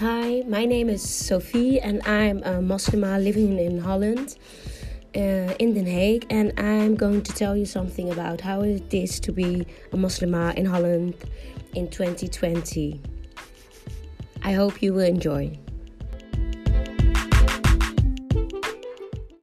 Hi, my name is Sophie, and I'm a Muslima living in Holland, uh, in Den Haag, and I'm going to tell you something about how it is to be a Muslima in Holland in 2020. I hope you will enjoy.